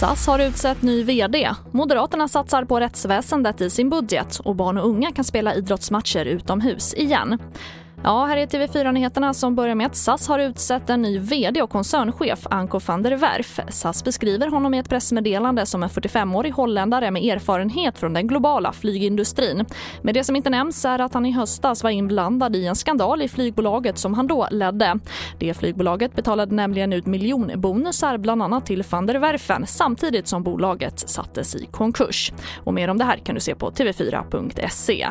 SAS har utsett ny VD. Moderaterna satsar på rättsväsendet i sin budget och barn och unga kan spela idrottsmatcher utomhus igen. Ja, här är TV4-nyheterna som börjar med att SAS har utsett en ny vd och koncernchef, Anko van der Werf. SAS beskriver honom i ett pressmeddelande som en 45-årig holländare med erfarenhet från den globala flygindustrin. Men det som inte nämns är att han i höstas var inblandad i en skandal i flygbolaget som han då ledde. Det flygbolaget betalade nämligen ut miljonbonusar bland annat till van der Werfen samtidigt som bolaget sattes i konkurs. Och mer om det här kan du se på tv4.se.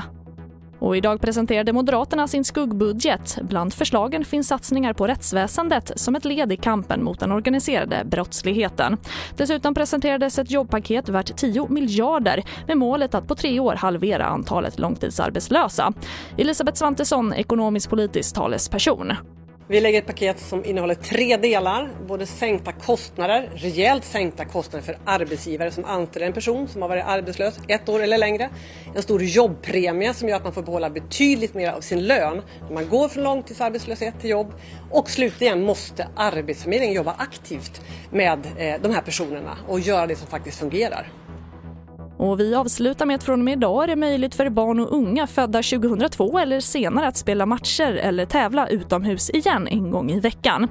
Och idag presenterade Moderaterna sin skuggbudget. Bland förslagen finns satsningar på rättsväsendet som ett led i kampen mot den organiserade brottsligheten. Dessutom presenterades ett jobbpaket värt 10 miljarder med målet att på tre år halvera antalet långtidsarbetslösa. Elisabeth Svantesson, ekonomisk-politisk talesperson. Vi lägger ett paket som innehåller tre delar. Både sänkta kostnader, rejält sänkta kostnader för arbetsgivare som anställer en person som har varit arbetslös ett år eller längre. En stor jobbpremie som gör att man får behålla betydligt mer av sin lön när man går från långtidsarbetslöshet till jobb. Och slutligen måste Arbetsförmedlingen jobba aktivt med eh, de här personerna och göra det som faktiskt fungerar. Och vi avslutar med att från och med idag är det möjligt för barn och unga födda 2002 eller senare att spela matcher eller tävla utomhus igen en gång i veckan.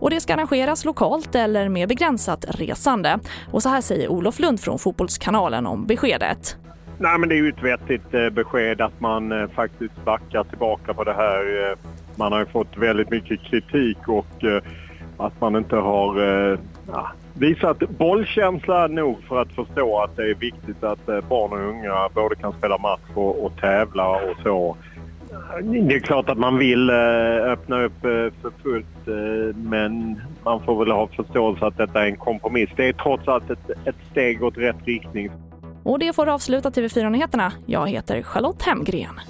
Och det ska arrangeras lokalt eller med begränsat resande. Och så här säger Olof Lund från Fotbollskanalen om beskedet. Nej, men det är ju ett vettigt eh, besked att man eh, faktiskt backar tillbaka på det här. Eh. Man har ju fått väldigt mycket kritik och att man inte har ja, visat bollkänsla nog för att förstå att det är viktigt att eh, barn och unga både kan spela match och, och tävla och så. Det är klart att man vill eh, öppna upp eh, för fullt men man får väl ha förståelse att detta är en kompromiss. Det är trots allt ett, ett steg åt rätt riktning. Och det får avsluta TV4-nyheterna. Jag heter Charlotte Hemgren.